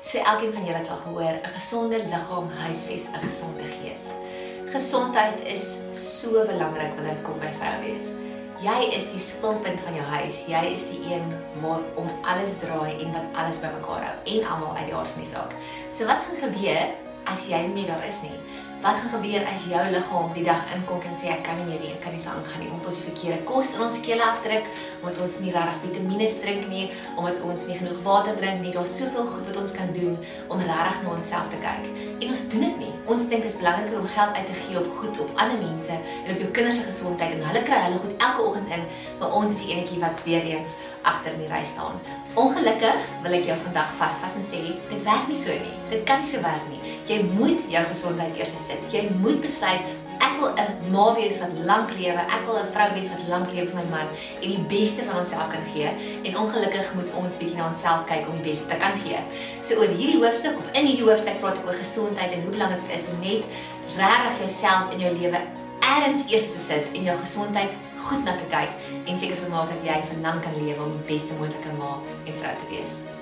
So elkeen van julle het al gehoor, 'n gesonde liggaam huisves 'n gesonde gees. Gesondheid is so belangrik wanneer dit kom by vrou wees. Jy is die spulpunt van jou huis. Jy is die een waarom alles draai en wat alles bymekaar hou en almal uit die aard van die saak. So wat gaan gebeur as jy nie daar is nie? Wat gaan gebeur as jou liggaam die dag inkom en sê ek kan nie meer nie, ek kan nie so aangaan nie, omdat ons die verkeerde kos in ons kele afdruk, omdat ons nie regtig vitamiene drink nie, omdat ons nie genoeg water drink nie. Daar's soveel goed wat ons kan doen om regtig na onsself te kyk. En ons doen dit nie. Ons dink dit is belangriker om geld uit te gee op goed op ander mense en op jou kinders se gesondheid en hulle kry hulle goed elke oggend in, maar ons is die enetjie wat weer eens agter in die ry staan. Ongelukkig wil ek jou vandag vasvat en sê dit werk nie so nie. Dit kan nie so werk nie. Jy moet jou gesondheid eers sit. Jy moet besluit ek wil 'n ma wees wat lank lewe. Ek wil 'n vrou wees wat lank lewe vir my man en die beste van onsself kan gee. En ongelukkig moet ons bietjie na onsself kyk om die beste te kan gee. So oor hierdie hoofstuk of in hierdie hoofstuk praat ek oor gesondheid en hoe belangrik dit is om net regtig jouself in jou lewe ergens eers te sit en jou gesondheid goed na te kyk en seker te maak dat jy vir lank kan lewe om die beste moontlike ma en vrou te wees.